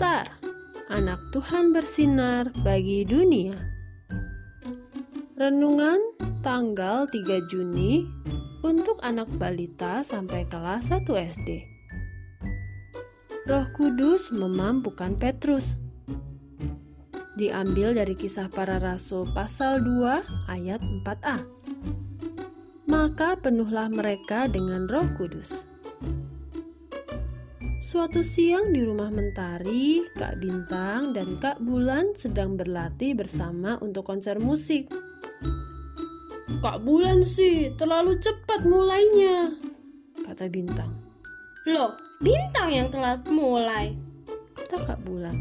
anak Tuhan bersinar bagi dunia. Renungan tanggal 3 Juni untuk anak balita sampai kelas 1 SD. Roh Kudus memampukan Petrus. Diambil dari kisah para rasul pasal 2 ayat 4a. Maka penuhlah mereka dengan roh kudus Suatu siang di rumah Mentari, Kak Bintang dan Kak Bulan sedang berlatih bersama untuk konser musik. Kak Bulan sih terlalu cepat mulainya, kata Bintang. Loh, Bintang yang telat mulai, kata Kak Bulan.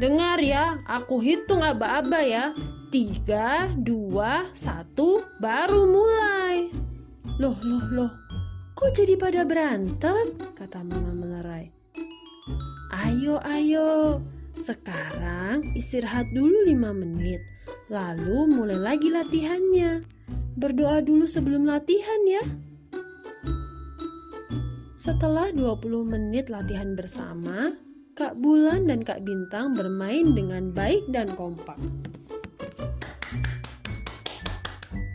Dengar ya, aku hitung aba-aba ya. Tiga, dua, satu, baru mulai. Loh, loh, loh, Kok jadi pada berantem? Kata mama melerai. Ayo, ayo. Sekarang istirahat dulu lima menit. Lalu mulai lagi latihannya. Berdoa dulu sebelum latihan ya. Setelah 20 menit latihan bersama, Kak Bulan dan Kak Bintang bermain dengan baik dan kompak.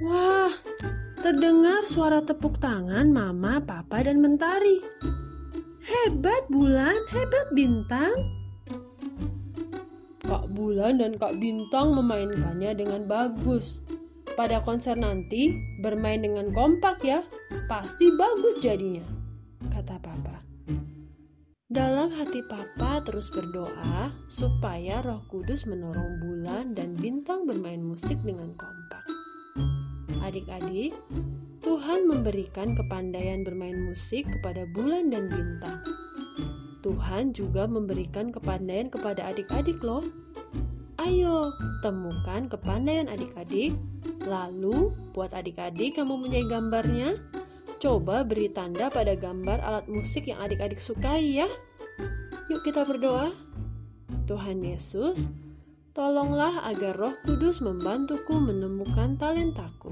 Wah, Terdengar suara tepuk tangan mama, papa, dan mentari. Hebat bulan, hebat bintang. Kak Bulan dan Kak Bintang memainkannya dengan bagus. Pada konser nanti, bermain dengan kompak ya. Pasti bagus jadinya, kata papa. Dalam hati papa terus berdoa supaya roh kudus menolong bulan dan bintang bermain musik dengan kompak. Adik-adik, Tuhan memberikan kepandaian bermain musik kepada bulan dan bintang. Tuhan juga memberikan kepandaian kepada adik-adik loh. Ayo, temukan kepandaian adik-adik, lalu buat adik-adik yang mempunyai gambarnya, coba beri tanda pada gambar alat musik yang adik-adik sukai ya. Yuk kita berdoa. Tuhan Yesus, Tolonglah agar Roh Kudus membantuku menemukan talentaku.